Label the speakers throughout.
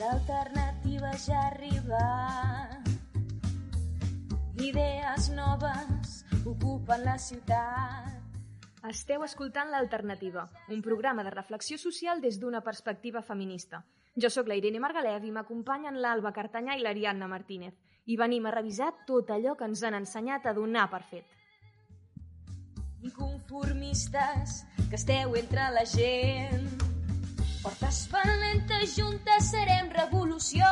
Speaker 1: L'alternativa ja arriba. Idees noves ocupen la ciutat.
Speaker 2: Esteu escoltant L'Alternativa, un programa de reflexió social des d'una perspectiva feminista. Jo sóc la Irene Margalef i m'acompanyen l'Alba Cartanyà i l'Ariadna Martínez. I venim a revisar tot allò que ens han ensenyat a donar per fet.
Speaker 1: Inconformistes que esteu entre la gent. Portes valentes juntes serem revolució.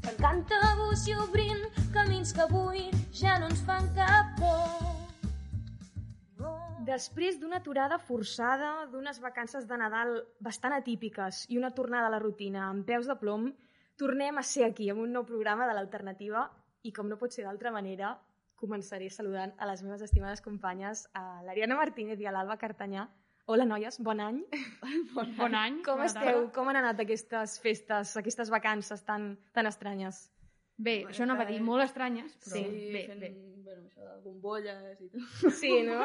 Speaker 1: Trencant tabús i obrint camins que avui ja no ens fan cap por.
Speaker 2: Després d'una aturada forçada, d'unes vacances de Nadal bastant atípiques i una tornada a la rutina amb peus de plom, tornem a ser aquí amb un nou programa de l'Alternativa i, com no pot ser d'altra manera, començaré saludant a les meves estimades companyes, a l'Ariana Martínez i a l'Alba Cartanyà. Hola, noies, bon any.
Speaker 3: Bon, bon any.
Speaker 2: Com
Speaker 3: bona
Speaker 2: esteu?
Speaker 3: tarda.
Speaker 2: Com han anat aquestes festes, aquestes vacances tan, tan estranyes?
Speaker 3: Bé, això anava a dir molt estranyes, però
Speaker 2: Sí,
Speaker 3: bé,
Speaker 4: fent,
Speaker 3: bé.
Speaker 4: Bueno, això de bombolles i tot.
Speaker 2: Sí, no?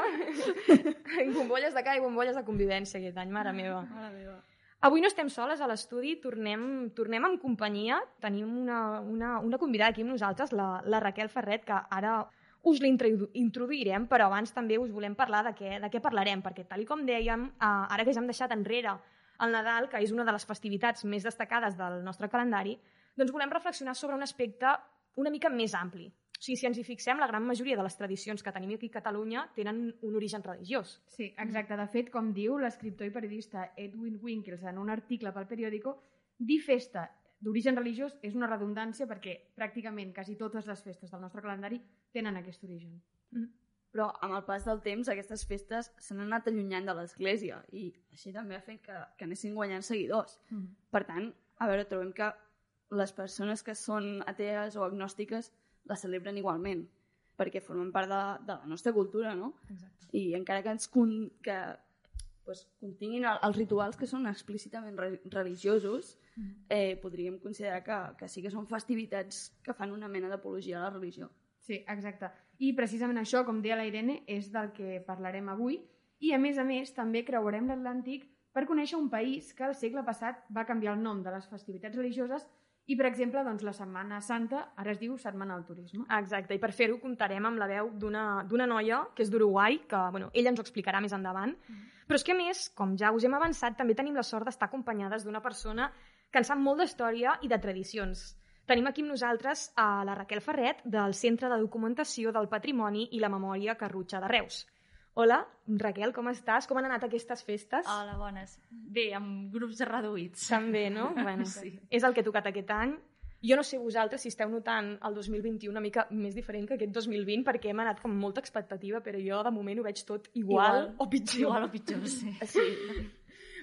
Speaker 2: bombolles de ca i bombolles de convivència aquest any, mare meva.
Speaker 4: Mare meva.
Speaker 2: Avui no estem soles a l'estudi, tornem, tornem amb companyia. Tenim una, una, una convidada aquí amb nosaltres, la, la Raquel Ferret, que ara us l'introduirem, però abans també us volem parlar de què, de què parlarem, perquè tal com dèiem, eh, ara que ja hem deixat enrere el Nadal, que és una de les festivitats més destacades del nostre calendari, doncs volem reflexionar sobre un aspecte una mica més ampli. O sigui, si ens hi fixem, la gran majoria de les tradicions que tenim aquí a Catalunya tenen un origen religiós.
Speaker 3: Sí, exacte. De fet, com diu l'escriptor i periodista Edwin Winkles en un article pel periòdico, dir festa d'origen religiós és una redundància perquè pràcticament quasi totes les festes del nostre calendari tenen aquest origen.
Speaker 4: Però amb el pas del temps aquestes festes s'han anat allunyant de l'església i així també ha fet que, que anessin guanyant seguidors.
Speaker 3: Mm.
Speaker 4: Per tant, a veure, trobem que les persones que són atees o agnòstiques la celebren igualment, perquè formen part de, de la nostra cultura, no?
Speaker 2: Exacte.
Speaker 4: I encara que ens con, que, pues, continguin el, els rituals que són explícitament re, religiosos, eh, podríem considerar que, que sí que són festivitats que fan una mena d'apologia a la religió.
Speaker 3: Sí, exacte. I precisament això, com deia la Irene, és del que parlarem avui. I, a més a més, també creuarem l'Atlàntic per conèixer un país que al segle passat va canviar el nom de les festivitats religioses i, per exemple, doncs, la Setmana Santa ara es diu Setmana del Turisme.
Speaker 2: Exacte, i per fer-ho comptarem amb la veu d'una d'una noia que és d'Uruguai, que bueno, ella ens ho explicarà més endavant. Però és que, a més, com ja us hem avançat, també tenim la sort d'estar acompanyades d'una persona que en sap molt d'història i de tradicions. Tenim aquí amb nosaltres a la Raquel Ferret, del Centre de Documentació del Patrimoni i la Memòria Carrutxa de Reus. Hola, Raquel, com estàs? Com han anat aquestes festes?
Speaker 5: Hola, bones. Bé, amb grups reduïts.
Speaker 2: També, no? Bueno,
Speaker 5: Sí.
Speaker 2: És el que ha tocat aquest any. Jo no sé vosaltres si esteu notant el 2021 una mica més diferent que aquest 2020 perquè hem anat com molta expectativa, però jo de moment ho veig tot igual,
Speaker 4: Igual.
Speaker 2: o pitjor.
Speaker 5: Igual o pitjor, sí.
Speaker 4: Sí.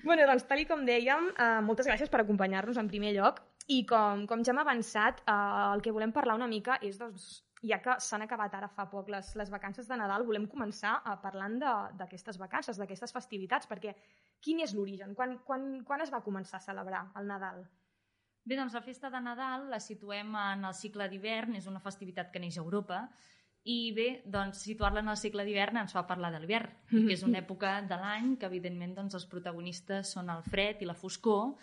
Speaker 2: Bueno, doncs, tal i com dèiem, eh, moltes gràcies per acompanyar-nos en primer lloc i com, com ja hem avançat, eh, el que volem parlar una mica és, doncs, ja que s'han acabat ara fa poc les, les vacances de Nadal, volem començar a parlant de- d'aquestes vacances, d'aquestes festivitats, perquè quin és l'origen? Quan, quan, quan es va començar a celebrar el Nadal?
Speaker 5: Bé, doncs la festa de Nadal la situem en el cicle d'hivern, és una festivitat que neix a Europa, i bé, doncs situar-la en el cicle d'hivern ens fa parlar de l'hivern, que és una època de l'any que evidentment doncs, els protagonistes són el fred i la foscor,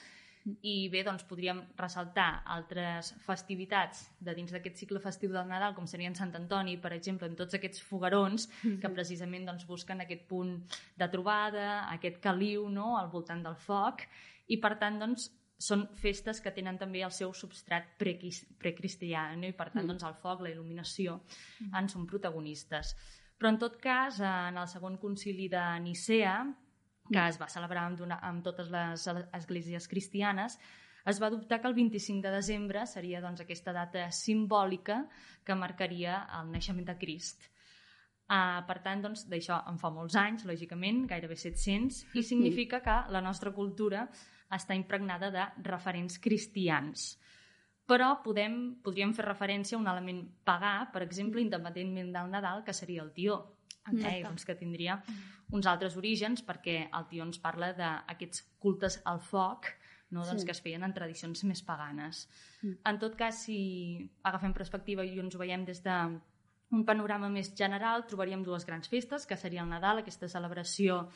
Speaker 5: i bé, doncs podríem ressaltar altres festivitats de dins d'aquest cicle festiu del Nadal, com serien Sant Antoni, per exemple, en tots aquests fogarons que precisament doncs, busquen aquest punt de trobada, aquest caliu no?, al voltant del foc, i per tant, doncs, són festes que tenen també el seu substrat precristià, no? i per tant, doncs, el foc, la il·luminació, en són protagonistes. Però en tot cas, en el segon concili de Nicea, que es va celebrar amb, una, amb totes les esglésies cristianes, es va adoptar que el 25 de desembre seria doncs, aquesta data simbòlica que marcaria el naixement de Crist. Uh, per tant, doncs, d'això en fa molts anys, lògicament, gairebé 700, i significa que la nostra cultura està impregnada de referents cristians. Però podem, podríem fer referència a un element pagà, per exemple, independentment del Nadal, que seria el tió. Eh, doncs que tindria uns altres orígens perquè el tió ens parla d'aquests cultes al foc no? doncs
Speaker 4: Sí.
Speaker 5: que es feien en tradicions més paganes. En tot cas, si agafem perspectiva i ens ho veiem des de un panorama més general, trobaríem dues grans festes, que seria el Nadal, aquesta celebració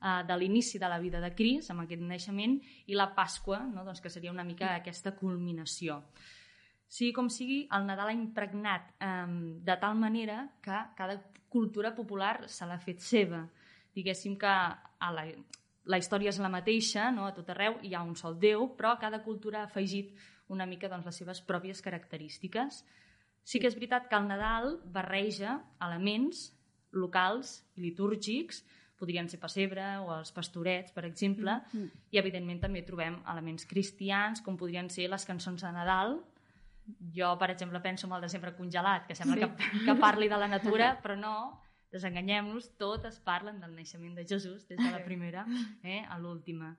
Speaker 5: eh, de l'inici de la vida de Cris, amb aquest naixement, i la Pasqua, no? doncs que seria una mica aquesta culminació. Sigui com sigui, el Nadal ha impregnat eh, de tal manera que cada cultura popular se l'ha fet seva. Diguéssim que a la, la història és la mateixa, no? a tot arreu hi ha un sol Déu, però cada cultura ha afegit una mica doncs, les seves pròpies característiques. Sí que és veritat que el Nadal barreja elements locals i litúrgics, podrien ser pessebre o els pastorets, per exemple, mm -hmm. i evidentment també trobem elements cristians, com podrien ser les cançons de Nadal. Jo, per exemple, penso en el desembre congelat, que sembla sí. que, que parli de la natura, però no, desenganyem-nos, totes parlen del naixement de Jesús, des de la primera eh, a l'última.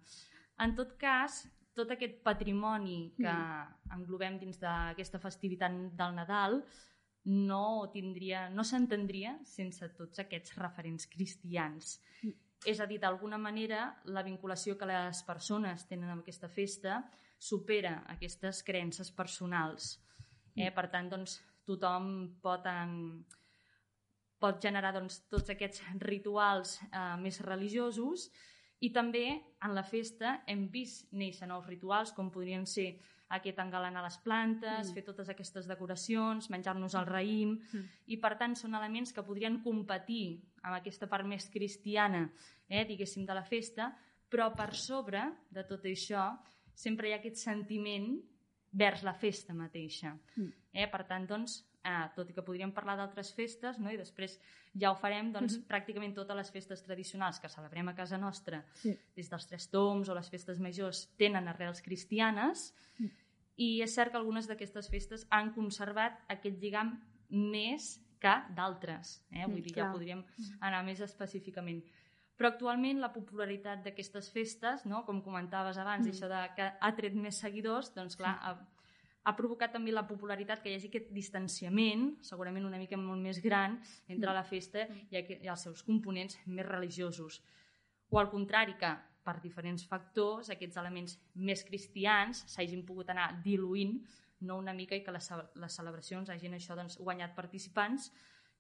Speaker 5: En tot cas, tot aquest patrimoni que mm. englobem dins d'aquesta festivitat del Nadal no tindria, no s'entendria sense tots aquests referents cristians. Mm. És a dir, d'alguna manera, la vinculació que les persones tenen amb aquesta festa supera aquestes creences personals. Eh? Mm. Per tant, doncs, tothom pot, en, pot generar doncs, tots aquests rituals eh, més religiosos i també en la festa hem vist néixer nous rituals com podrien ser aquest engalanar les plantes, mm. fer totes aquestes decoracions, menjar-nos el raïm, mm. i per tant són elements que podrien competir amb aquesta part més cristiana, eh, diguéssim, de la festa, però per sobre de tot això sempre hi ha aquest sentiment vers la festa mateixa. Mm. Eh? Per tant, doncs, eh, tot i que podríem parlar d'altres festes, no? i després ja ho farem, doncs, mm -hmm. pràcticament totes les festes tradicionals que celebrem a casa nostra, sí. des dels Tres Toms o les festes majors, tenen arrels cristianes, mm. i és cert que algunes d'aquestes festes han conservat aquest lligam més que d'altres. Eh? Vull mm, dir, clar. ja podríem anar més específicament. Però actualment la popularitat d'aquestes festes, no? com comentaves abans, mm. això de que ha tret més seguidors, doncs clar, sí ha provocat també la popularitat que hi hagi aquest distanciament, segurament una mica molt més gran, entre la festa i, i els seus components més religiosos. O al contrari, que per diferents factors aquests elements més cristians s'hagin pogut anar diluint, no una mica, i que les, les celebracions hagin això doncs, guanyat participants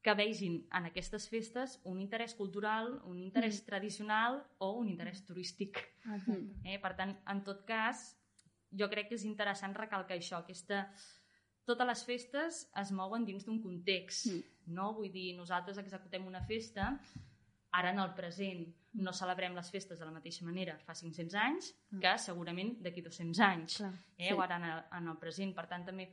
Speaker 5: que vegin en aquestes festes un interès cultural, un interès mm. tradicional o un interès turístic. Exacte. Eh, per tant, en tot cas, jo crec que és interessant recalcar això, aquesta... Totes les festes es mouen dins d'un context, mm. no? Vull dir, nosaltres executem una festa ara en el present. No celebrem les festes de la mateixa manera fa 500 anys mm. que segurament d'aquí 200 anys. Clar, eh? Sí. O ara en el, en el present. Per tant, també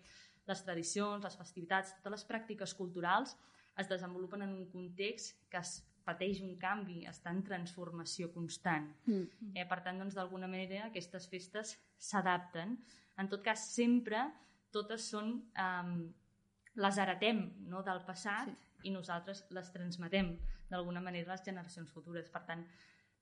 Speaker 5: les tradicions, les festivitats, totes les pràctiques culturals es desenvolupen en un context que es pateix un canvi, està en transformació constant. Mm. Eh, per tant, doncs, d'alguna manera, aquestes festes s'adapten. En tot cas, sempre totes són... Um, les heretem no, del passat sí. i nosaltres les transmetem d'alguna manera a les generacions futures. Per tant,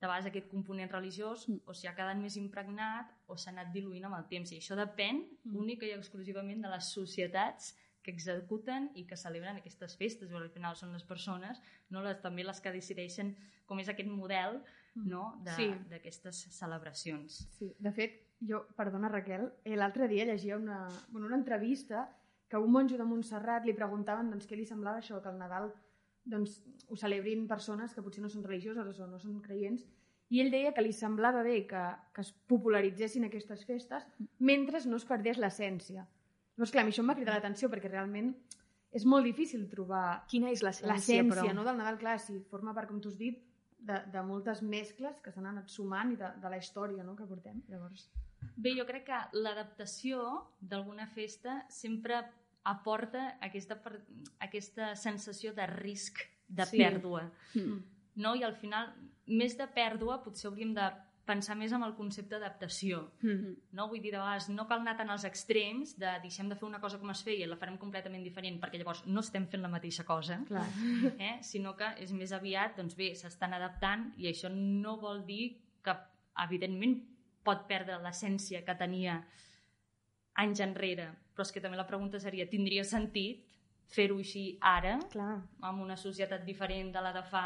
Speaker 5: de vegades aquest component religiós mm. o s'hi ha quedat més impregnat o s'ha anat diluint amb el temps. I això depèn mm. única i exclusivament de les societats que executen i que celebren aquestes festes, perquè al final són les persones, no les, també les que decideixen com és aquest model mm. no, d'aquestes sí. celebracions.
Speaker 3: Sí, de fet, jo, perdona Raquel, eh, l'altre dia llegia una, bueno, una entrevista que un monjo de Montserrat li preguntaven doncs, què li semblava això, que el Nadal doncs, ho celebrin persones que potser no són religioses o no són creients, i ell deia que li semblava bé que, que es popularitzessin aquestes festes mentre no es perdés l'essència. Llavors, clar, a mi això em va cridar l'atenció perquè realment és molt difícil trobar...
Speaker 2: Quina és
Speaker 3: l'essència, no, del Nadal, clar, si forma part, com tu has dit, de, de moltes mescles que s'han anat sumant i de, de la història no, que portem. Llavors...
Speaker 5: Bé, jo crec que l'adaptació d'alguna festa sempre aporta aquesta, aquesta sensació de risc, de sí. pèrdua. Mm. No? I al final, més de pèrdua, potser hauríem de pensar més en el concepte d'adaptació. Mm -hmm. no? Vull dir, de vegades no cal anar tant als extrems de deixem de fer una cosa com es feia i la farem completament diferent perquè llavors no estem fent la mateixa cosa, Clar. eh? sinó que és més aviat, doncs bé, s'estan adaptant i això no vol dir que, evidentment, pot perdre l'essència que tenia anys enrere, però és que també la pregunta seria, tindria sentit fer-ho així ara, Clar. amb una societat diferent de la de fa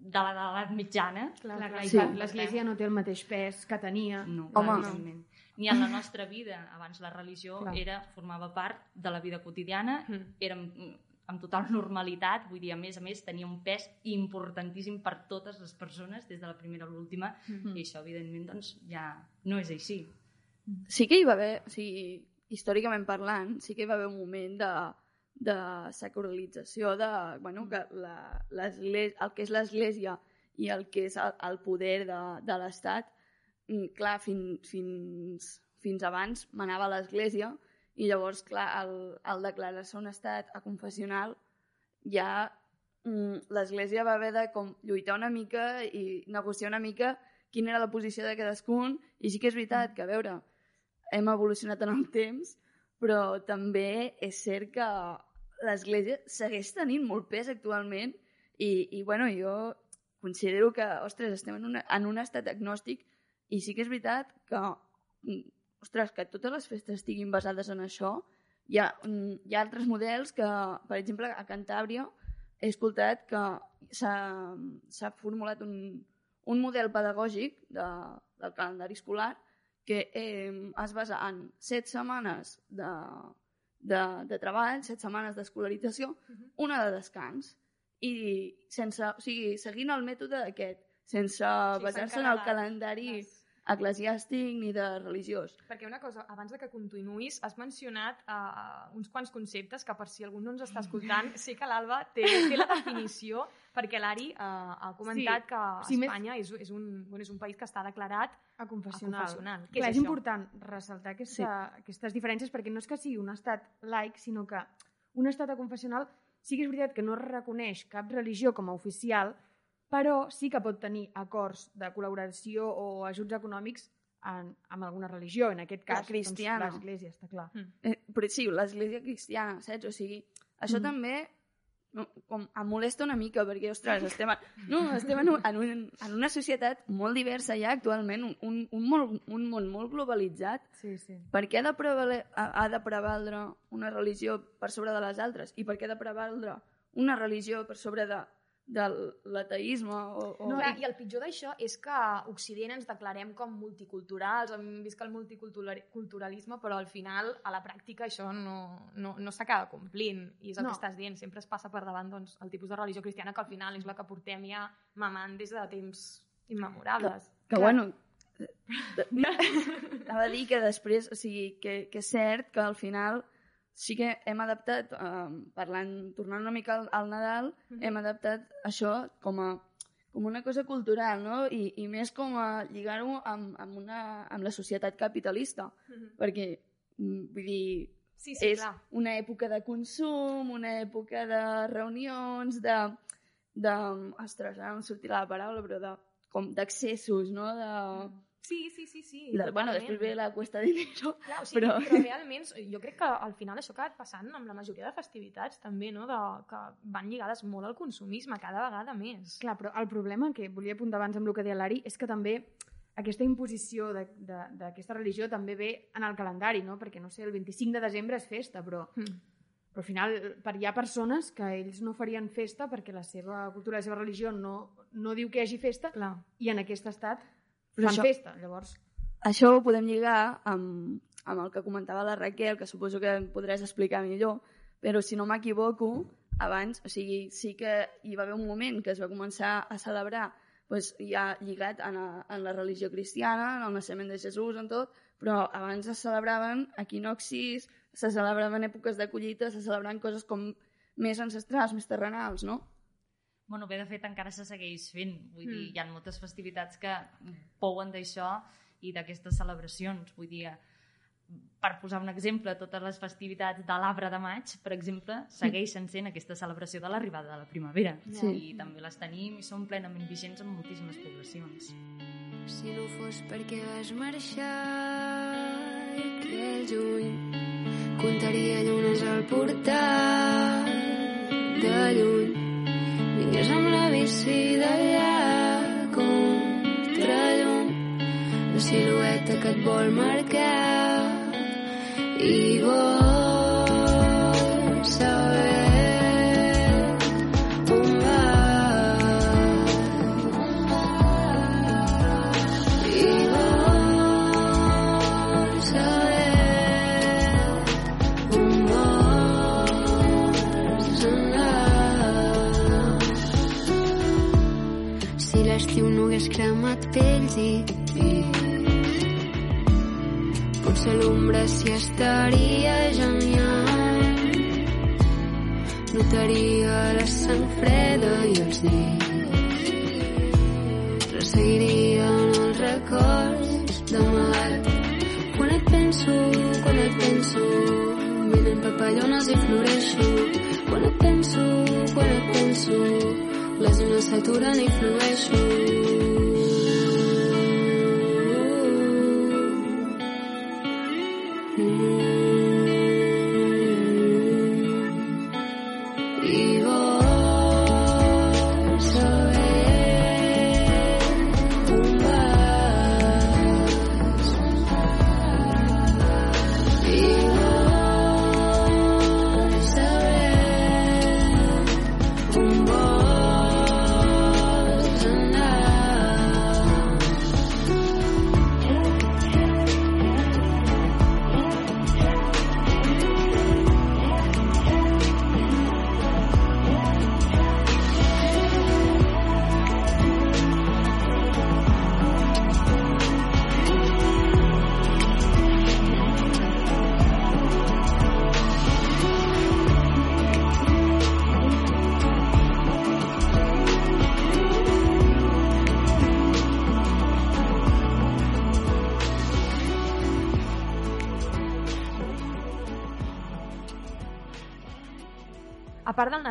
Speaker 5: de la de l'edat mitjana.
Speaker 3: Clar, clar, sí. L'Església no té el mateix pes que tenia.
Speaker 5: No, Home. no. Ni en la nostra vida. Abans la religió clar. era formava part de la vida quotidiana, mm. érem amb total normalitat, vull dir, a més a més, tenia un pes importantíssim per totes les persones, des de la primera a l'última,
Speaker 2: Mhm.
Speaker 5: i això, evidentment, doncs, ja no és així.
Speaker 4: Sí que hi va haver, o sigui, històricament parlant, sí que hi va haver un moment de, de sacralització de, bueno, que la, l'església, el que és l'església i el que és el, el poder de, de l'Estat, mm, clar, fin, fins, fins abans manava l'església i llavors, clar, el, el declarar-se un estat a confessional ja mm, l'església va haver de com, lluitar una mica i negociar una mica quina era la posició de cadascun i sí que és veritat que, a veure, hem evolucionat en el temps, però també és cert que l'Església segueix tenint molt pes actualment i, i bueno, jo considero que, ostres, estem en, una, en un estat agnòstic i sí que és veritat que, mm, ostres, que totes les festes estiguin basades en això. Hi ha, mm, hi ha altres models que, per exemple, a Cantàbria he escoltat que s'ha s'ha formulat un, un model pedagògic de, del calendari escolar que eh, es basa en set setmanes de, de, de treball, set setmanes d'escolarització, una de descans. I sense, o sigui, seguint el mètode aquest, sense
Speaker 2: Sí,
Speaker 4: basar-se en el calendari
Speaker 2: les-
Speaker 4: eclesiàstic ni de religiós.
Speaker 2: Perquè una cosa, abans de que continuïs, has mencionat uh, uns quants conceptes que per si algú no ens està escoltant, sé que l'Alba té, té la definició, perquè l'Ari uh, ha comentat
Speaker 3: Sí.
Speaker 2: que
Speaker 3: Sí, més-
Speaker 2: Espanya és, és, un, bueno, és un país que està declarat
Speaker 3: a confessional.
Speaker 2: A confessional. Què
Speaker 3: Clar,
Speaker 2: és
Speaker 3: és,
Speaker 2: això?
Speaker 3: important ressaltar aquesta, sí. aquestes diferències perquè no és que sigui un estat laic, sinó que un estat a confessional sí que és veritat que no reconeix cap religió com a oficial, però sí que pot tenir acords de col·laboració o ajuts econòmics en, amb alguna religió, en aquest
Speaker 4: La
Speaker 3: cas
Speaker 4: cristiana.
Speaker 3: doncs, l'Església, està clar.
Speaker 4: Eh, però sí, l'església cristiana, saps? O sigui, això
Speaker 3: Mm.
Speaker 4: mm. també com em molesta una mica perquè, ostres, estem, a, no, estem en, un, en, un, en una societat molt diversa ja actualment, un, un, un, molt, un món molt globalitzat.
Speaker 3: Sí, sí.
Speaker 4: Per què ha de, prevale, ha de prevaldre una religió per sobre de les altres? I per què ha de prevaldre una religió per sobre de, de l'ateisme? O, o...
Speaker 2: No, i, I el pitjor d'això és que a Occident ens declarem com multiculturals, hem vist que el multiculturalisme, però al final, a la pràctica, això no, no, no s'acaba complint. I és el
Speaker 3: No.
Speaker 2: que estàs dient, sempre es passa per davant doncs, el tipus de religió cristiana que al final és la que portem ja mamant des de temps immemorables.
Speaker 4: Que, bueno, anava a dir que després, o sigui, que, que és cert que al final sí que hem adaptat, eh, parlant, tornant una mica al, al Nadal,
Speaker 2: Mhm.
Speaker 4: hem adaptat això com a com una cosa cultural, no? I, i més com a lligar-ho amb, amb, una, amb la societat capitalista, perquè, mm, vull dir,
Speaker 2: Sí, sí,
Speaker 4: és
Speaker 2: clar.
Speaker 4: una època de consum, una època de reunions, de... de ostres, ara no em sortirà la paraula, però de, com d'accessos, no? De,
Speaker 2: Sí, sí, sí, sí.
Speaker 4: de, bueno, després ve la cuesta de dinero.
Speaker 2: Clar, o sigui,
Speaker 4: però-
Speaker 2: però... realment jo crec que al final això ha acabat passant amb la majoria de festivitats també, no? De, que van lligades molt al consumisme cada vegada més.
Speaker 3: Clar, però el problema que volia apuntar abans amb el que deia l'Ari és que també aquesta imposició de- de- d'aquesta religió també ve en el calendari, no? Perquè, no sé, el 25 de desembre és festa, però,
Speaker 2: Mm.
Speaker 3: però al final per, hi ha persones que ells no farien festa perquè la seva cultura, la seva religió no, no diu que hi hagi festa
Speaker 2: Clar.
Speaker 3: i en aquest estat
Speaker 4: Però
Speaker 3: fan
Speaker 4: això-
Speaker 3: festa. Llavors,
Speaker 4: Això ho podem lligar amb, amb el que comentava la Raquel, que suposo que em podràs explicar millor, però si no m'equivoco, abans, o sigui, sí que hi va haver un moment que es va començar a celebrar doncs, ja lligat en, a, en la religió cristiana, en el naixement de Jesús, en tot, però abans es celebraven equinoxis, se celebraven èpoques de collita, se celebraven coses com més ancestrals, més terrenals, no?
Speaker 5: Bueno, bé, de fet, encara se segueix fent. Vull dir,
Speaker 2: Mm.
Speaker 5: hi ha moltes festivitats que pouen d'això i d'aquestes celebracions. Vull dir, per posar un exemple, totes les festivitats de l'arbre de maig, per exemple, segueixen sent aquesta celebració de l'arribada de la primavera.
Speaker 4: Sí.
Speaker 5: I també les tenim i són plenament vigents en moltíssimes poblacions.
Speaker 6: Si no fos perquè vas marxar i aquell juny comptaria llunes al portal de lluny vinies amb la bici d'allà contra llum la silueta que et vol marcar. I vol cremat pells i, i potser l'ombra s'hi estaria genial. Notaria la sang freda i els dits. Resseguirien els records d'amagat quan et penso, quan et penso venen papallones i floreixo. Quan et penso, quan et penso les ones s'aturen i flueixo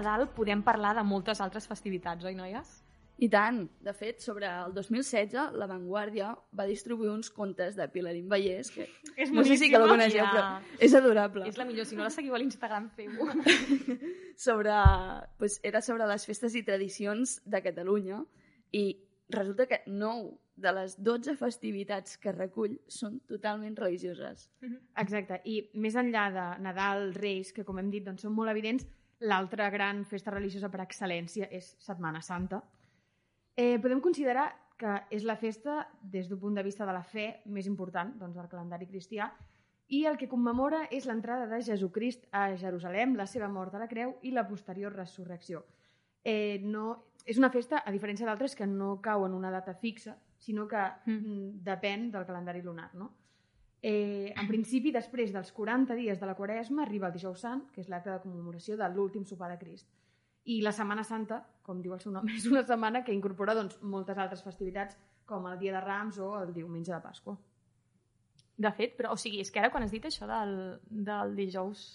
Speaker 2: Nadal, podem parlar de moltes altres festivitats, oi, noies?
Speaker 4: I tant. De fet, sobre el 2016, La Vanguardia va distribuir uns contes de Pilarín Vallès, que
Speaker 2: És
Speaker 4: no sé si que la coneixeu,
Speaker 2: Ja.
Speaker 4: però és adorable.
Speaker 2: És la millor. Si no la seguiu a l'Instagram, feu-ho.
Speaker 4: sobre, pues, era sobre les festes i tradicions de Catalunya i resulta que 9 de les 12 festivitats que recull són totalment religioses.
Speaker 3: Exacte, i més enllà de Nadal, Reis, que com hem dit doncs, són molt evidents, l'altra gran festa religiosa per excel·lència és Setmana Santa. Eh, podem considerar que és la festa, des d'un punt de vista de la fe, més important doncs, del calendari cristià, i el que commemora és l'entrada de Jesucrist a Jerusalem, la seva mort a la creu i la posterior resurrecció. Eh, no, és una festa, a diferència d'altres, que no cau en una data fixa, sinó que mm. depèn del calendari lunar. No? Eh, en principi, després dels 40 dies de la Quaresma, arriba el dijous sant, que és l'acte de commemoració de l'últim sopar de Crist. I la Setmana Santa, com diu el seu nom, és una setmana que incorpora doncs, moltes altres festivitats, com el Dia de Rams o el diumenge de Pasqua.
Speaker 2: De fet, però, o sigui, és que ara quan has dit això del, del dijous...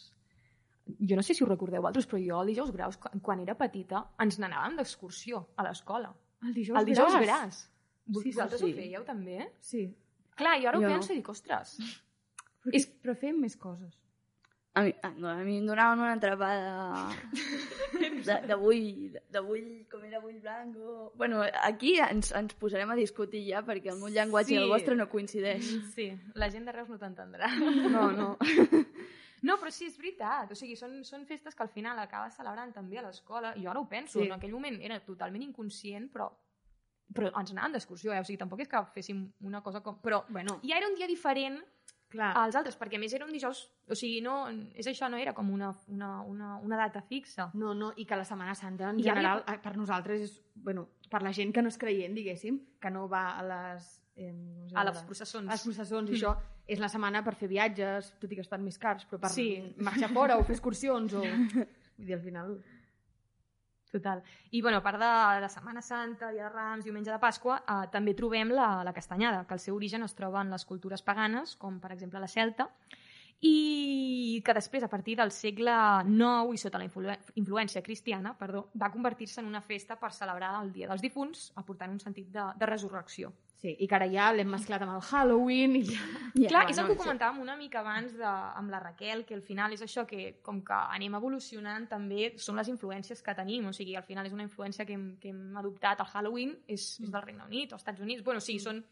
Speaker 2: Jo no sé si ho recordeu vosaltres, però jo el dijous graus, quan, quan era petita, ens n'anàvem d'excursió a l'escola.
Speaker 3: El dijous,
Speaker 2: El dijous gras.
Speaker 3: Sí,
Speaker 2: Vosaltres
Speaker 4: sí.
Speaker 2: ho fèieu, també?
Speaker 3: Sí,
Speaker 2: Clar, jo ara
Speaker 4: Jo
Speaker 2: ho
Speaker 4: no.
Speaker 2: penso i dic, ostres,
Speaker 3: però, és... però fem més coses.
Speaker 4: A mi, a, no, a mi em donaven una atrapada de, de bull, de, de bull, com era bull blanc o... Bueno, aquí ens, ens posarem a discutir ja perquè el meu llenguatge
Speaker 2: Sí.
Speaker 4: i el vostre no coincideix.
Speaker 2: sí, la gent de Reus no t'entendrà.
Speaker 4: No, no.
Speaker 2: No, però sí, és veritat. O sigui, són, són festes que al final acabes celebrant també a l'escola. Jo ara ho penso,
Speaker 3: Sí.
Speaker 2: en aquell moment era totalment inconscient, però, però ens anàvem d'excursió, eh? O sigui, tampoc és que féssim una cosa com... Però
Speaker 3: Bueno,
Speaker 2: ja era un dia diferent
Speaker 3: clar,
Speaker 2: als altres, perquè a més era un dijous... O sigui, no, és això, no era com una, una, una, una data fixa.
Speaker 3: no, no, i que la Setmana Santa, en
Speaker 2: I
Speaker 3: general, eh, per nosaltres, és, bueno, per la gent que no és creient, diguéssim, que no va a les... Eh, diu
Speaker 2: A les processons.
Speaker 3: a les processons, i
Speaker 2: Mm.
Speaker 3: això és la setmana per fer viatges, tot i que estan més cars, però per
Speaker 2: Sí.
Speaker 3: marxar fora o fer excursions o... Vull dir, al final...
Speaker 2: Total. I, bueno, a part de la Setmana Santa, Dia de Rams, Diumenge de Pasqua, eh, també trobem la, la castanyada, que el seu origen es troba en les cultures paganes, com per exemple la celta, i que després, a partir del segle IX i sota la influ influència cristiana, perdó, va convertir-se en una festa per celebrar el Dia dels Difunts, aportant un sentit de, de resurrecció.
Speaker 3: Sí, i que ara ja l'hem mesclat amb el Halloween i ja...
Speaker 4: Ja,
Speaker 2: Clar,
Speaker 4: bueno,
Speaker 2: és el que
Speaker 4: sí.
Speaker 2: comentàvem una mica abans de, amb la Raquel, que al final és això que com que anem evolucionant també són les influències que tenim, o sigui, al final és una influència que hem, que hem adoptat, el Halloween és, és del Regne Unit o Estats Units, bueno, sí, són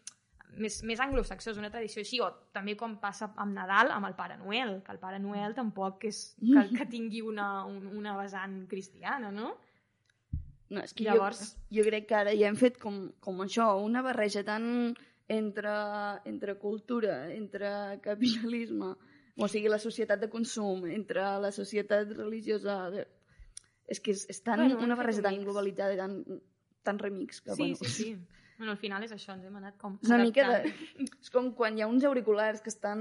Speaker 2: més, més anglosaxons, una tradició així, o també com passa amb Nadal, amb el Pare Noel, que el Pare Noel tampoc és que, que tingui una, un, una vessant cristiana, no?
Speaker 4: No, és que
Speaker 2: Llavors-
Speaker 4: jo, jo crec que ara ja hem fet com, com això, una barreja tan entre, entre cultura, entre capitalisme, o sigui, la societat de consum, entre la societat religiosa... De... És que és, és tan,
Speaker 2: Bueno,
Speaker 4: una barreja tan
Speaker 2: mix.
Speaker 4: globalitzada i tan, tan remix que,
Speaker 2: Sí,
Speaker 4: bueno,
Speaker 2: sí, sí. Bueno, al final és això, ens hem anat com
Speaker 4: una mica de... És com quan hi ha uns auriculars que estan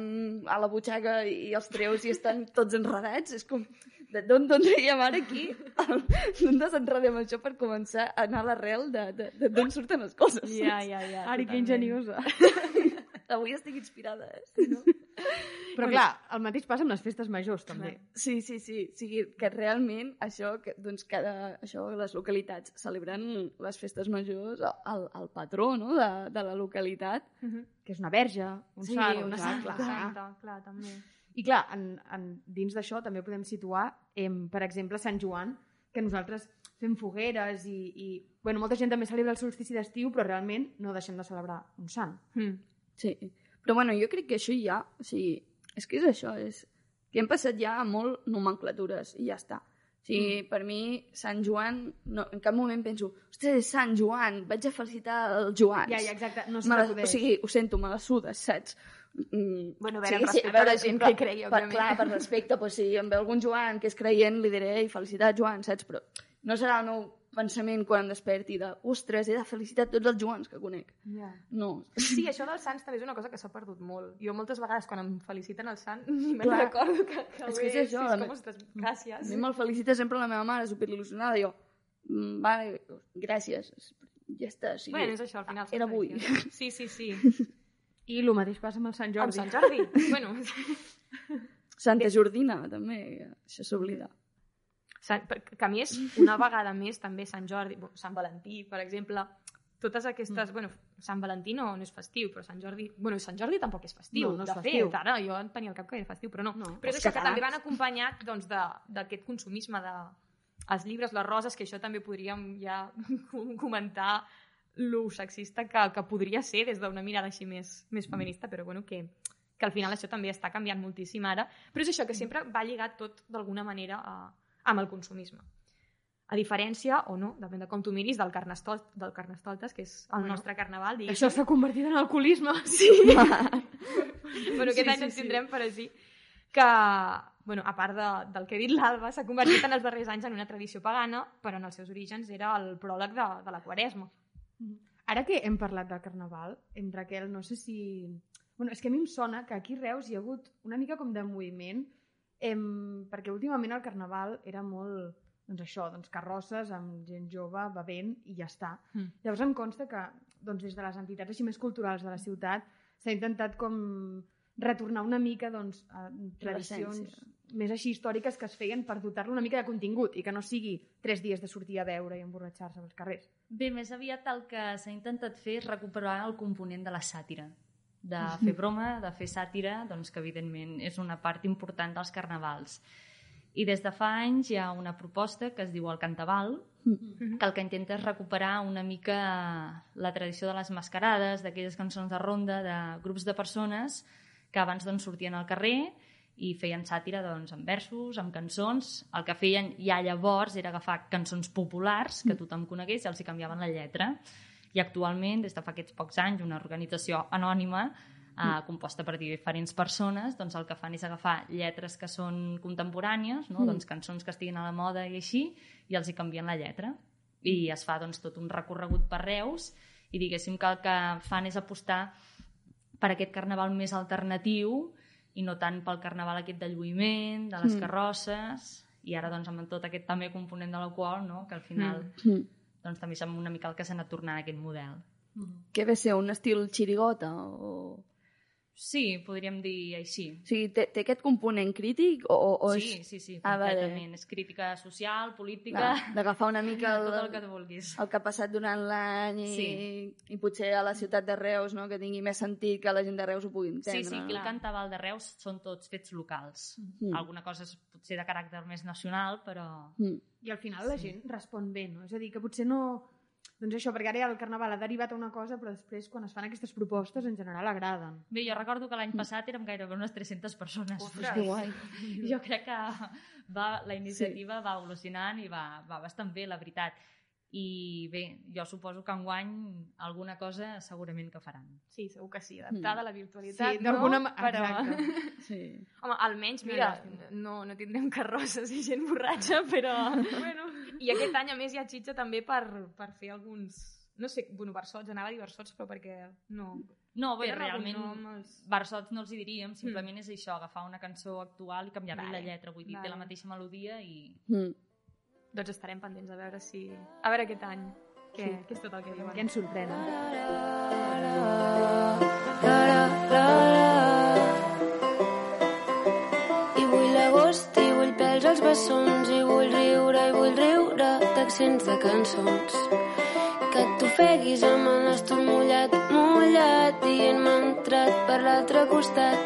Speaker 4: a la butxaca i els treus i estan tots enredats. És com... D'on d'on traiem ara aquí? D'on desenredem això per començar a anar a l'arrel d'on surten les coses?
Speaker 2: Ja, ja, ja.
Speaker 3: Ari, que ingeniosa.
Speaker 4: Avui estic inspirada. eh? No?
Speaker 3: Però clar, el mateix passa amb les festes majors, també.
Speaker 4: sí, sí, sí. O sigui, que realment això, que, doncs cada, això, les localitats celebren les festes majors al, al patró no? de, de la localitat.
Speaker 3: Que és una verge, un
Speaker 2: Sí,
Speaker 3: sant,
Speaker 2: una
Speaker 3: clar,
Speaker 2: santa,
Speaker 3: clar.
Speaker 2: santa, clar, també.
Speaker 3: I clar, en, en, dins d'això també podem situar, em, per exemple, Sant Joan, que nosaltres fem fogueres i, i bueno, molta gent també celebra el solstici d'estiu, però realment no deixem de celebrar un sant.
Speaker 2: Mm.
Speaker 4: Sí, però bueno, jo crec que això ja, o sigui, és que és això, és que hem passat ja a molt nomenclatures i ja està. O sigui, mm. per mi, Sant Joan, no, en cap moment penso, ostres, és Sant Joan, vaig a felicitar el Joan.
Speaker 3: Ja, ja, exacte, no
Speaker 4: Me la, o sigui, ho sento, me la sudes, saps? Mm,
Speaker 2: Bueno, a veure, respecte a la gent que hi cregui,
Speaker 4: per,
Speaker 2: òbviament.
Speaker 4: clar, per respecte, pues, si em ve algun Joan que és creient, li diré, ei, felicitat, Joan, saps? Però no serà el meu pensament quan em desperti de, ostres, he de felicitar tots els Joans que conec.
Speaker 2: Ja.
Speaker 4: No.
Speaker 2: Sí, això dels sants també és una cosa que s'ha perdut molt. Jo moltes vegades quan em feliciten el sant ni me'n
Speaker 4: Clar.
Speaker 2: recordo que, que
Speaker 4: És que és això,
Speaker 2: sí, és com, ostres, gràcies.
Speaker 4: A mi me'l felicita sempre la meva mare, superil·lusionada, jo, "Mm, vale, gràcies, ja està. Sí,
Speaker 2: Bueno, és això, al final.
Speaker 4: Era avui.
Speaker 2: Sí, sí, sí.
Speaker 3: I el mateix passa amb el Sant
Speaker 2: Amb
Speaker 3: Jordi.
Speaker 2: Sant Jordi. bueno,
Speaker 4: Santa Jordina, també, això s'oblida.
Speaker 2: Que a mi és una vegada més també Sant Jordi, Sant Valentí, per exemple, totes aquestes, mm. bueno, Sant Valentí no, no és festiu, però Sant Jordi, bueno, Sant Jordi tampoc és festiu,
Speaker 3: No, no és
Speaker 2: de
Speaker 3: festiu.
Speaker 2: fet, ara jo en tenia al cap que era festiu, però no.
Speaker 3: No.
Speaker 2: però és
Speaker 4: Els
Speaker 2: això que també van acompanyat doncs, de- d'aquest consumisme de els llibres, les roses, que això també podríem ja comentar lo sexista que, que podria ser des d'una mirada així més, més feminista, però bueno, que, que al final això també està canviant moltíssim ara. Però és això, que sempre va lligat tot d'alguna manera a, amb el consumisme. A diferència, o no, depèn de com tu miris, del, carnestol, del Carnestoltes, que és el
Speaker 3: Bueno,
Speaker 2: nostre carnaval, diguéssim.
Speaker 3: Això s'ha convertit en alcoholisme.
Speaker 2: Sí. bueno, aquest
Speaker 3: Sí,
Speaker 2: any
Speaker 3: sí,
Speaker 2: ens
Speaker 3: sí.
Speaker 2: tindrem per així. Que, bueno, a part de, del que ha dit l'Alba, s'ha convertit en els darrers anys en una tradició pagana, però en els seus orígens era el pròleg de, de la Quaresma.
Speaker 3: Ara que hem parlat del Carnaval, em Raquel, no sé si... Bueno, és que a mi em sona que aquí Reus hi ha hagut una mica com de moviment, em... perquè últimament el Carnaval era molt, doncs això, doncs carrosses amb gent jove, bevent i ja està.
Speaker 2: Mm.
Speaker 3: Llavors em consta que doncs, des de les entitats així més culturals de la ciutat s'ha intentat com retornar una mica doncs, a tradicions. Més així històriques que es feien per dotar-lo una mica de contingut i que no sigui tres dies de sortir a beure i emborratxar-se als carrers.
Speaker 5: Bé, més aviat el que s'ha intentat fer és recuperar el component de la sàtira de fer broma, de fer sàtira, doncs que evidentment és una part important dels carnavals. I des de fa anys hi ha una proposta que es diu el Cantaval, que el que intenta és recuperar una mica la tradició de les mascarades, d'aquelles cançons de ronda, de grups de persones que abans doncs, sortien al carrer i feien sàtira doncs, amb versos, amb cançons. El que feien ja llavors era agafar cançons populars que tothom conegués i els hi canviaven la lletra. I actualment, des de fa aquests pocs anys, una organització anònima eh, composta per diferents persones, doncs el que fan és agafar lletres que són contemporànies, no? doncs cançons que estiguin a la moda i així, i els hi canvien la lletra. I es fa doncs, tot un recorregut per Reus i diguéssim que el que fan és apostar per aquest carnaval més alternatiu i no tant pel carnaval aquest de lluïment, de les
Speaker 4: Mm.
Speaker 5: carrosses, i ara doncs amb tot aquest també component de l'alcohol, no? que al final
Speaker 4: Mm.
Speaker 5: doncs, també sembla una mica el que s'ha anat tornant a aquest model.
Speaker 4: Què ve ser, un estil xirigota? O...
Speaker 5: Sí, podríem dir així.
Speaker 4: O sigui, té, té aquest component crític o, o
Speaker 5: Sí,
Speaker 4: és
Speaker 5: sí, sí,
Speaker 4: Ah, vale.
Speaker 5: completament. És crítica social, política,
Speaker 4: clar, d'agafar una mica el,
Speaker 5: tot el que vulguis.
Speaker 4: el que ha passat durant l'any i,
Speaker 5: Sí.
Speaker 4: i potser a la ciutat de Reus no, que tingui més sentit que la gent de Reus ho pugui entendre.
Speaker 5: Sí, sí, aquí
Speaker 4: no?
Speaker 5: el Cantaval de Reus són tots fets locals.
Speaker 4: Mm.
Speaker 5: Alguna cosa és potser de caràcter més nacional, però...
Speaker 4: Mm.
Speaker 3: I al final la gent respon bé, no? És a dir, que potser no... Doncs això, perquè ara el carnaval ha derivat a una cosa, però després, quan es fan aquestes propostes, en general agraden.
Speaker 5: Bé, jo recordo que l'any passat érem gairebé unes 300 persones.
Speaker 2: Ostres.
Speaker 4: Que guai.
Speaker 5: Jo crec que va, la iniciativa sí. va evolucionant i va, va bastant bé, la veritat. I bé, jo suposo que enguany alguna cosa segurament que faran.
Speaker 2: Sí, segur que sí, adaptada a la virtualitat,
Speaker 3: Sí, d'alguna
Speaker 2: no?
Speaker 3: ma-
Speaker 2: Però...
Speaker 3: exacte.
Speaker 4: Sí.
Speaker 2: Home, almenys, mira, no, no tindrem carrosses i gent borratxa, però... bueno. I aquest any, a més, hi ha xitxa també per, per fer alguns no sé, bueno, versots, anava a dir versots, però perquè no...
Speaker 5: No, bé, realment
Speaker 2: nom, els-
Speaker 5: versots no els hi diríem, simplement és això, agafar una cançó actual i canviar-li
Speaker 2: Vale,
Speaker 5: la lletra, vull dir, té la
Speaker 2: vale.
Speaker 5: mateixa melodia i...
Speaker 4: Mm.
Speaker 2: Doncs estarem pendents a veure si... A veure aquest any, què,
Speaker 3: Sí.
Speaker 2: què és tot el que diuen.
Speaker 3: Què ens sorprenen?
Speaker 6: I vull l'agost i vull pèls als bessons i vull riure i vull riure d'accents de cançons que t'ofeguis amb el nas tot mullat, mullat i en entrat per l'altre costat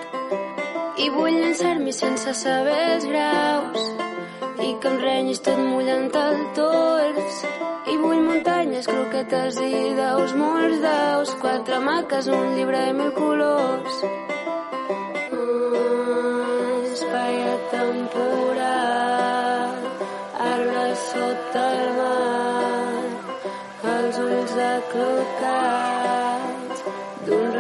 Speaker 6: i vull llançar-m'hi sense saber els graus i que em renyis tot mullant el tors i vull muntanyes, croquetes i daus, molts daus, quatre maques, un llibre i mil colors. Espai temporal arbres sota d'un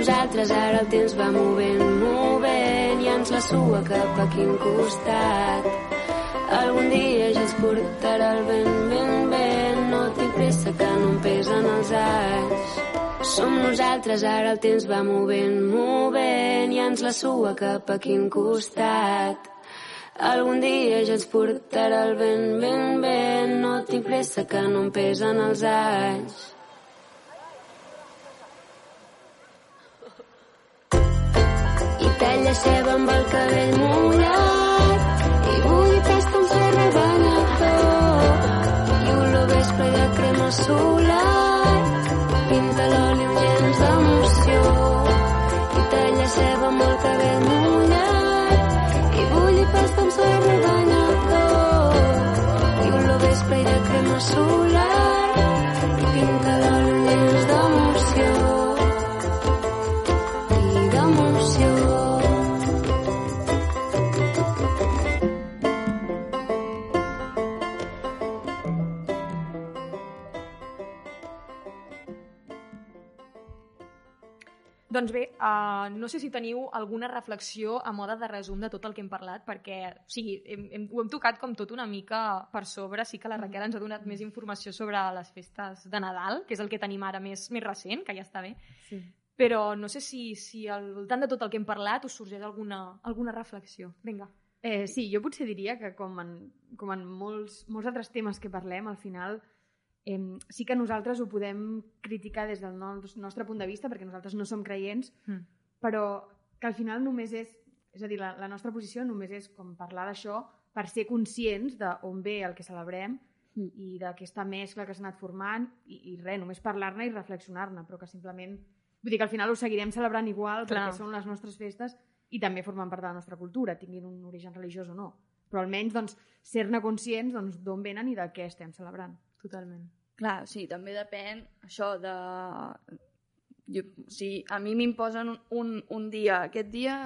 Speaker 6: nosaltres, ara el temps va movent, sua cap a quin costat. Algun dia ja ens portarà el vent, vent, vent, no tinc pressa que no em pesen els anys. Som nosaltres, ara el temps va movent, movent, i ens la sua cap a quin costat. Algun dia ja ens portarà el vent, vent, vent, no tinc pressa que no em pesen els anys. Talla ceba amb el cabell mullat i vull pasta amb ferro i banyador i olor vespre de crema solar pinta l'oli amb llenç d'emoció. I talla ceba amb el cabell mullat i vull pasta amb ferro i banyador i olor vespre de crema solar
Speaker 2: uh, no sé si teniu alguna reflexió a moda de resum de tot el que hem parlat, perquè o sigui, hem, hem, ho hem tocat com tot una mica per sobre. Sí que la Raquel ens ha donat més informació sobre les festes de Nadal, que és el que tenim ara més, més recent, que ja està bé.
Speaker 3: Sí.
Speaker 2: Però no sé si, si al voltant de tot el que hem parlat us sorgeix alguna, alguna reflexió. Vinga.
Speaker 3: Eh, sí, jo potser diria que com en, com en molts, molts altres temes que parlem, al final eh, sí que nosaltres ho podem criticar des del no- nostre punt de vista, perquè nosaltres no som creients,
Speaker 2: Mm.
Speaker 3: però que al final només és, és a dir, la, la nostra posició només és com parlar d'això per ser conscients d'on ve el que celebrem
Speaker 4: Mm.
Speaker 3: i d'aquesta mescla que s'ha anat formant i, i res, només parlar-ne i reflexionar-ne, però que simplement... Vull dir que al final ho seguirem celebrant igual
Speaker 2: Clar.
Speaker 3: perquè són les nostres festes i també formen part de la nostra cultura, tinguin un origen religiós o no. Però almenys doncs, ser-ne conscients doncs, d'on venen i de què estem celebrant.
Speaker 2: Totalment.
Speaker 4: Clar, sí, també depèn això de... Jo, si a mi m'imposen un, un, un dia, aquest dia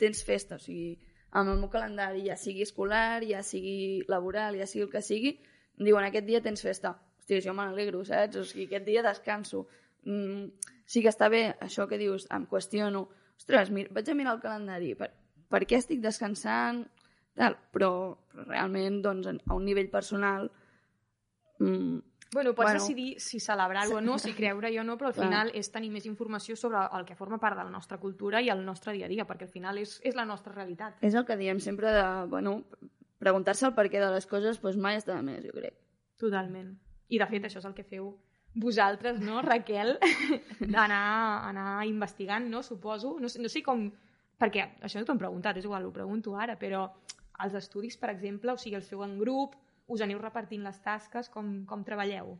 Speaker 4: tens festa, o sigui, amb el meu calendari, ja sigui escolar, ja sigui laboral, ja sigui el que sigui, diuen aquest dia tens festa. Hosti, jo me n'alegro, saps? O sigui, aquest dia descanso. Mm, sí que està bé, això que dius, em qüestiono. Ostres, mir, vaig a mirar el calendari, per, per què estic descansant? Tal, però, però realment, doncs, a un nivell personal, mm,
Speaker 2: Bueno, pots
Speaker 4: Bueno.
Speaker 2: decidir si celebrar-ho o no, si creure-hi o no, però al final és tenir més informació sobre el que forma part de la nostra cultura i el nostre dia a dia, perquè al final és, és la nostra realitat.
Speaker 4: És el que diem sempre de, bueno, preguntar-se el perquè de les coses doncs mai està de més, jo crec.
Speaker 2: Totalment. I de fet això és el que feu vosaltres, no, Raquel? D'anar anar investigant, no, suposo. No, sé- no sé com... Perquè això no t'ho hem preguntat, és igual, ho pregunto ara, però els estudis, per exemple, o sigui, els feu en grup, us aneu repartint les tasques, com, com treballeu?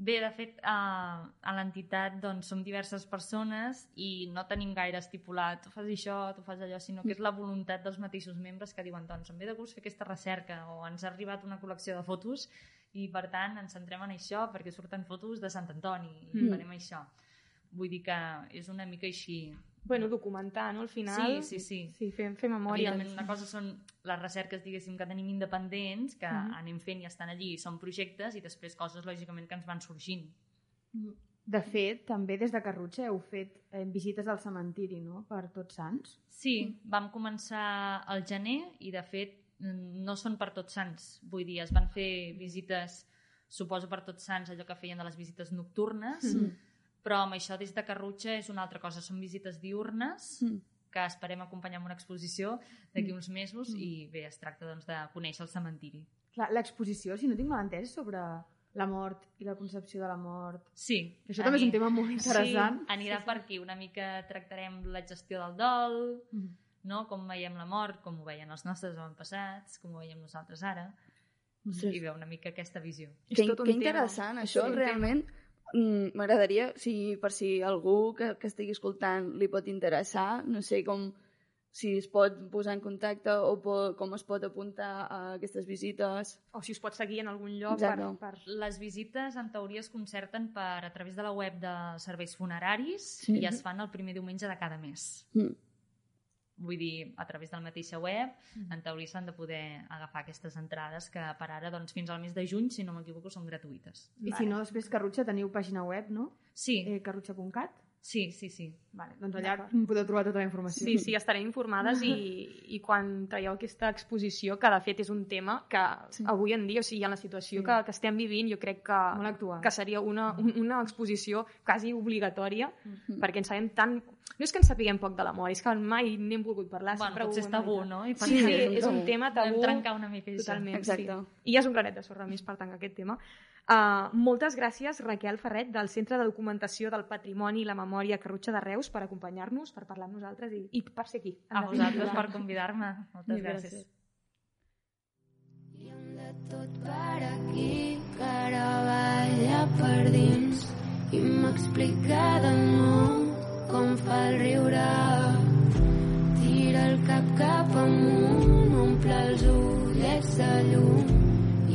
Speaker 5: Bé, de fet, a, a l'entitat doncs, som diverses persones i no tenim gaire estipulat tu fas això, tu fas allò, sinó que és la voluntat dels mateixos membres que diuen doncs em ve de gust fer aquesta recerca o ens ha arribat una col·lecció de fotos i per tant ens centrem en això perquè surten fotos de Sant Antoni i
Speaker 2: Mm.
Speaker 5: farem això. Vull dir que és una mica així.
Speaker 2: Bueno, documentar, no? Al final...
Speaker 5: Sí, sí, sí.
Speaker 2: Sí, fer, fer memòria.
Speaker 5: Evidentment, una cosa són les recerques, diguéssim, que tenim independents, que
Speaker 2: Mhm.
Speaker 5: anem fent i estan allí, són projectes, i després coses, lògicament, que ens van sorgint.
Speaker 3: De fet, també des de Carrutxa heu fet eh, visites al cementiri, no?, per tots sants.
Speaker 5: Sí, vam començar al gener i, de fet, mm, no són per tots sants. Vull dir, es van fer visites, suposo per tots sants, allò que feien de les visites nocturnes,
Speaker 3: Mm.
Speaker 5: Però amb això des de Carrutxa és una altra cosa. Són visites diurnes
Speaker 4: Mm.
Speaker 5: que esperem acompanyar amb una exposició d'aquí uns mesos i bé, es tracta doncs, de conèixer el cementiri.
Speaker 3: L'exposició, si no tinc mal entès, sobre la mort i la concepció de la mort.
Speaker 5: Sí.
Speaker 3: Això també és un tema molt interessant.
Speaker 5: Sí, anirà per aquí. Una mica tractarem la gestió del dol,
Speaker 3: Mm.
Speaker 5: no? com veiem la mort, com ho veien els nostres avantpassats, com ho veiem nosaltres ara,
Speaker 4: Ostres.
Speaker 5: i ve una mica aquesta visió.
Speaker 2: És
Speaker 4: Que,
Speaker 2: tot un
Speaker 4: que
Speaker 2: tema.
Speaker 4: interessant,
Speaker 2: És
Speaker 4: això
Speaker 2: un tema.
Speaker 4: Mm, m'agradaria, si, per si algú que, que estigui escoltant li pot interessar, no sé com si es pot posar en contacte o po, com es pot apuntar a aquestes visites.
Speaker 2: O si us pot seguir en algun lloc per, per...
Speaker 5: Les visites, en teoria, es concerten per, a través de la web de serveis funeraris
Speaker 4: Sí.
Speaker 5: i es fan el primer diumenge de cada mes.
Speaker 4: Mm.
Speaker 5: Vull dir, a través de la mateixa web, en teoria s'han de poder agafar aquestes entrades que per ara, doncs, fins al mes de juny, si no m'equivoco, són gratuïtes.
Speaker 3: I si no, després Carrutxa teniu pàgina web, no?
Speaker 5: Sí,
Speaker 3: Eh, carrutxa.cat.
Speaker 5: sí, sí, sí.
Speaker 3: Vale, doncs allà podeu trobar tota la informació.
Speaker 2: Sí, sí, estarem informades i, i quan traieu aquesta exposició, que de fet és un tema que
Speaker 4: Sí.
Speaker 2: avui en dia, o sigui, en la situació
Speaker 3: Sí.
Speaker 2: que, que estem vivint, jo crec que, que seria una, un- una exposició quasi obligatòria,
Speaker 4: Mm.
Speaker 2: perquè en sabem tant... No és que en sapiguem poc de la mort, és que mai n'hem volgut parlar.
Speaker 5: Bueno,
Speaker 2: sempre ho
Speaker 5: potser és tabú, no? I
Speaker 2: Sí, sí,
Speaker 4: és un tabú.
Speaker 2: tema tabú.
Speaker 5: trencar una mica això.
Speaker 2: Totalment,
Speaker 4: Exacte.
Speaker 2: sí. I ja és un granet de sorra més per tancar aquest tema. Uh, moltes gràcies, Raquel Ferret, del Centre de Documentació del Patrimoni i la Memòria Carrutxa de Reus, per acompanyar-nos, per parlar amb nosaltres i, i per ser aquí.
Speaker 5: A vosaltres per convidar-me. Moltes gràcies.
Speaker 2: gràcies.
Speaker 6: I hem de tot per aquí, que ara balla per dins i m'explica de nou com fa el riure. Tira el cap cap amunt, omple els ullets de llum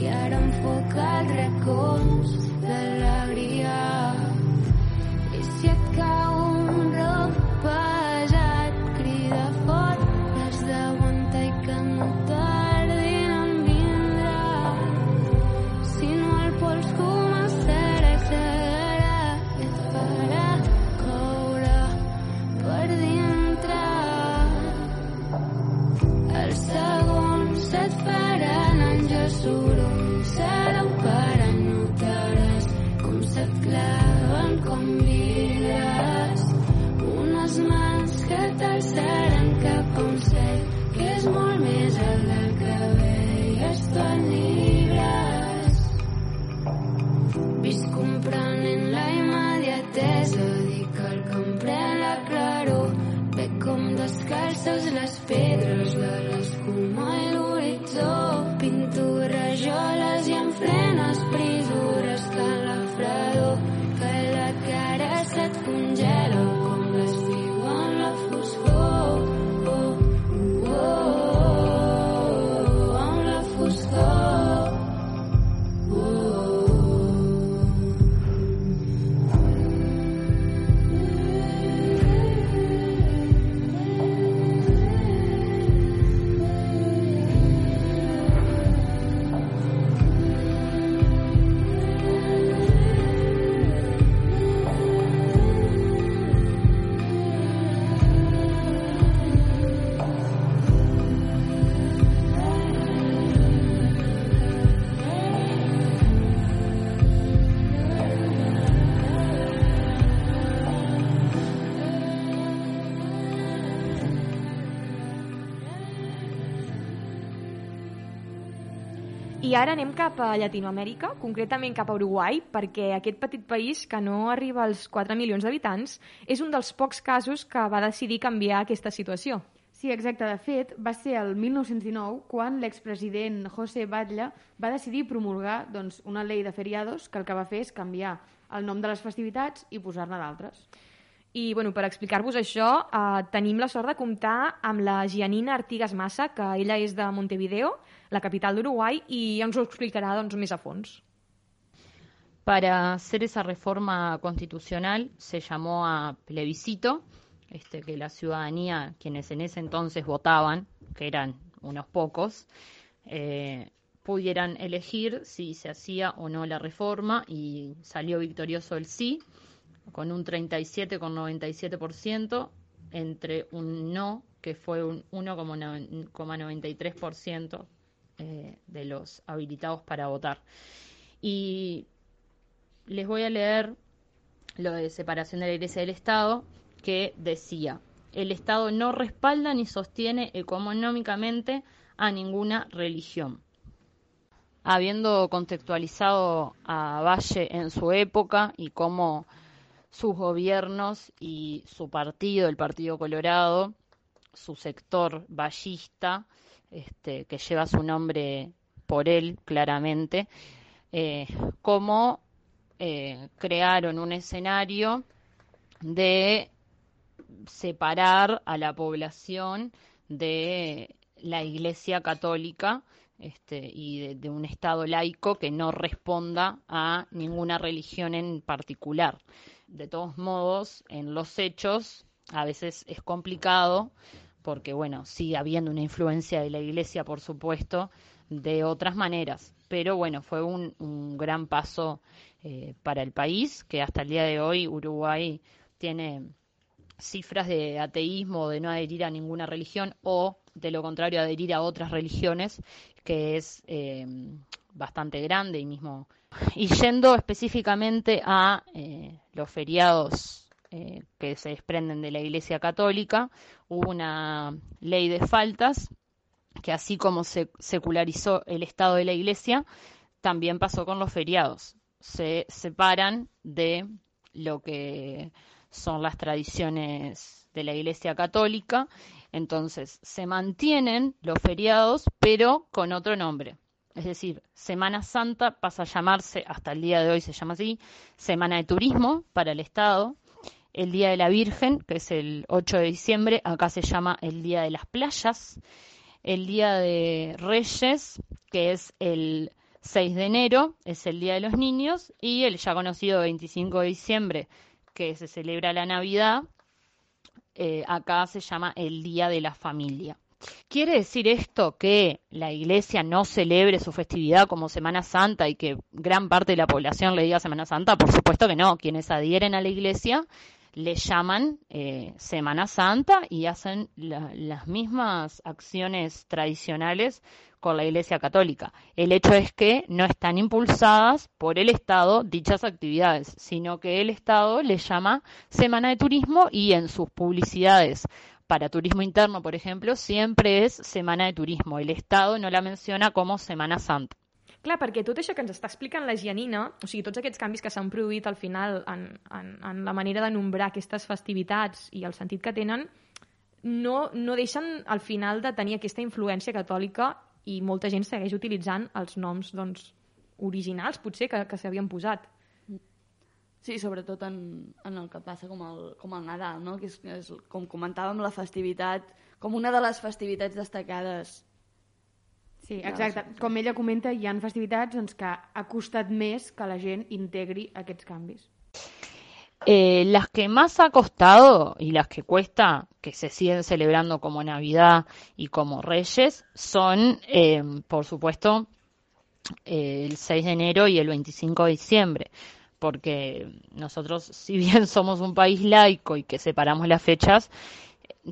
Speaker 6: i ara enfoca els racons d'alegria. I si et cau un roc pesat, I
Speaker 2: ara anem cap a Llatinoamèrica, concretament cap a Uruguai, perquè aquest petit país, que no arriba als 4 milions d'habitants, és un dels pocs casos que va decidir canviar aquesta situació.
Speaker 3: Sí, exacte. De fet, va ser el 1919 quan l'expresident José Batlle va decidir promulgar doncs, una llei de feriados que el que va fer és canviar el nom de les festivitats i posar-ne d'altres.
Speaker 2: I bueno, per explicar-vos això, eh, tenim la sort de comptar amb la Gianina Artigas Massa, que ella és de Montevideo, la capital d'Uruguai, i ens ho doncs, més fons.
Speaker 7: Para hacer esa reforma constitucional se llamó a plebiscito, este, que la ciudadanía, quienes en ese entonces votaban, que eran unos pocos, eh, pudieran elegir si se hacía o no la reforma y salió victorioso el sí, con un 37,97%, entre un no, que fue un 1,93% eh, de los habilitados para votar. Y les voy a leer lo de separación de la Iglesia del Estado, que decía, el Estado no respalda ni sostiene económicamente a ninguna religión. Habiendo contextualizado a Valle en su época y cómo sus gobiernos y su partido, el Partido Colorado, su sector vallista, este, que lleva su nombre por él claramente, eh, cómo eh, crearon un escenario de separar a la población de la Iglesia Católica este, y de, de, un Estado laico que no responda a ninguna religión en particular. De todos modos, en los hechos a veces es complicado porque, bueno, sigue habiendo una influencia de la Iglesia, por supuesto, de otras maneras. Pero bueno, fue un, un gran paso eh, para el país, que hasta el día de hoy Uruguay tiene cifras de ateísmo, de no adherir a ninguna religión o, de lo contrario, adherir a otras religiones, que es eh, bastante grande y mismo. Y yendo específicamente a eh, los feriados eh, que se desprenden de la Iglesia Católica, hubo una ley de faltas que así como se secularizó el Estado de la Iglesia, también pasó con los feriados. Se separan de lo que son las tradiciones de la Iglesia Católica, entonces se mantienen los feriados, pero con otro nombre. Es decir, Semana Santa pasa a llamarse, hasta el día de hoy se llama así, Semana de Turismo para el Estado. El Día de la Virgen, que es el 8 de diciembre, acá se llama el Día de las Playas. El Día de Reyes, que es el 6 de enero, es el Día de los Niños. Y el ya conocido 25 de diciembre, que se celebra la Navidad, eh, acá se llama el Día de la Familia. ¿Quiere decir esto que la iglesia no celebre su festividad como Semana Santa y que gran parte de la población le diga Semana Santa? Por supuesto que no. Quienes adhieren a la iglesia le llaman eh, Semana Santa y hacen la, las mismas acciones tradicionales con la Iglesia Católica. El hecho es que no están impulsadas por el Estado dichas actividades, sino que el Estado le llama Semana de Turismo y en sus publicidades para turismo interno, por ejemplo, siempre és Semana de Turismo. El Estado no la menciona com Semana Santa.
Speaker 2: Clar, perquè tot això que ens està explicant la Gianina, o sigui, tots aquests canvis que s'han produït al final en, en, en la manera de nombrar aquestes festivitats i el sentit que tenen, no, no deixen al final de tenir aquesta influència catòlica i molta gent segueix utilitzant els noms doncs, originals, potser, que, que s'havien posat.
Speaker 4: Sí, sobretot en, en el que passa com el, com el Nadal, no? que és, és, com comentàvem, la festivitat, com una de les festivitats destacades.
Speaker 3: Sí, exacte. Com ella comenta, hi han festivitats doncs, que ha costat més que la gent integri aquests canvis.
Speaker 7: Eh, las que más ha costado y las que cuesta que se siguen celebrando como Navidad y como Reyes son, eh, por supuesto, eh, el 6 de enero y el 25 de diciembre porque nosotros, si bien somos un país laico y que separamos las fechas,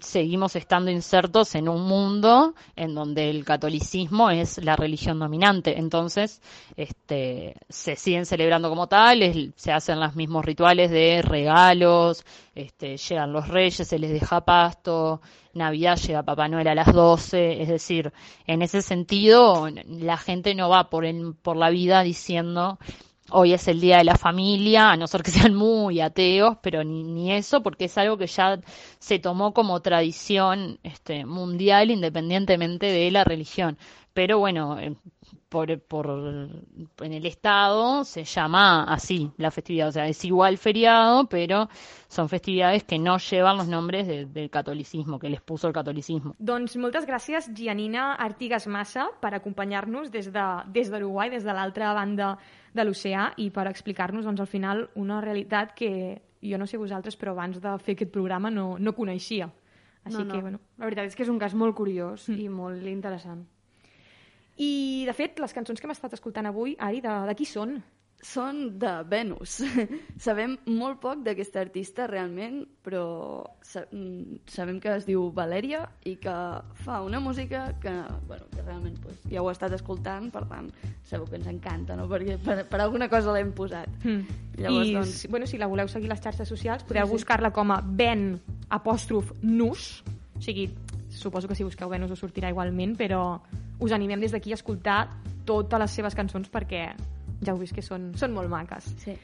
Speaker 7: seguimos estando insertos en un mundo en donde el catolicismo es la religión dominante. Entonces, este, se siguen celebrando como tales, se hacen los mismos rituales de regalos, este, llegan los reyes, se les deja pasto, Navidad llega Papá Noel a las 12, es decir, en ese sentido, la gente no va por, por la vida diciendo hoy es el Día de la Familia, a no ser que sean muy ateos, pero ni, ni eso, porque es algo que ya se tomó como tradición este, mundial independientemente de la religión. Pero bueno, eh, por, por, en el Estado se llama así la festividad, o sea, es igual feriado, pero son festividades que no llevan los nombres de, del catolicismo, que les puso el catolicismo.
Speaker 2: Doncs moltes gràcies, Gianina Artigas Massa, per acompanyar-nos des de, des, d'Uruguai, des de l'altra banda de l'oceà, i per explicar-nos, doncs, al final, una realitat que jo no sé vosaltres, però abans de fer aquest programa no, no coneixia. Així
Speaker 3: no, no.
Speaker 2: que, bueno,
Speaker 3: La veritat és que és un cas molt curiós mm. i molt interessant.
Speaker 2: I, de fet, les cançons que hem estat escoltant avui, Ari, de, de qui són?
Speaker 4: Són de Venus. sabem molt poc d'aquesta artista realment, però sa mm, sabem que es diu Valeria i que fa una música que, bueno, que realment pues, ja ho he estat escoltant, per tant, sabeu que ens encanta, no? perquè per, per alguna cosa l'hem posat.
Speaker 2: Mm.
Speaker 4: Llavors,
Speaker 2: I,
Speaker 4: doncs-
Speaker 2: bueno, si la voleu seguir les xarxes socials, podeu
Speaker 4: Sí, sí.
Speaker 2: buscar-la com a Ben apòstrof Nus, o sigui, suposo que si busqueu Venus us sortirà igualment, però us animem des d'aquí a escoltar totes les seves cançons perquè ja heu vist que són, són molt maques.
Speaker 4: Sí.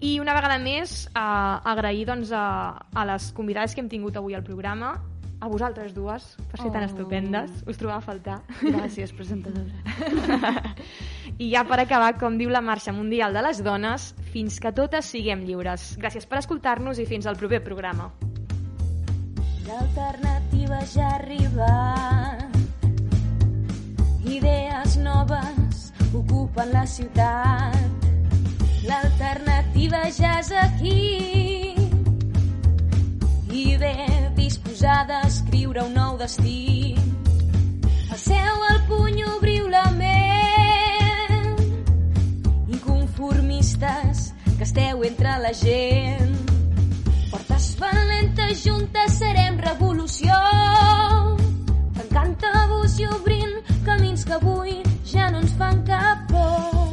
Speaker 2: I una vegada més, eh, agrair doncs, a, a les convidades que hem tingut avui al programa, a vosaltres dues, per ser tan
Speaker 4: Oh.
Speaker 2: estupendes. Us trobava a faltar.
Speaker 4: Gràcies, presentadora.
Speaker 2: I ja per acabar, com diu la Marxa Mundial de les Dones, fins que totes siguem lliures. Gràcies per escoltar-nos i fins al proper programa.
Speaker 6: L'alternativa ja ha arribat. Idees noves ocupen la ciutat. L'alternativa ja és aquí. I ve disposada a escriure un nou destí. Passeu el puny, obriu la ment. Inconformistes que esteu entre la gent. Portes valentes, juntes serem revolució. Tancant tabús i obrint camins que avui ja no ens fan cap por.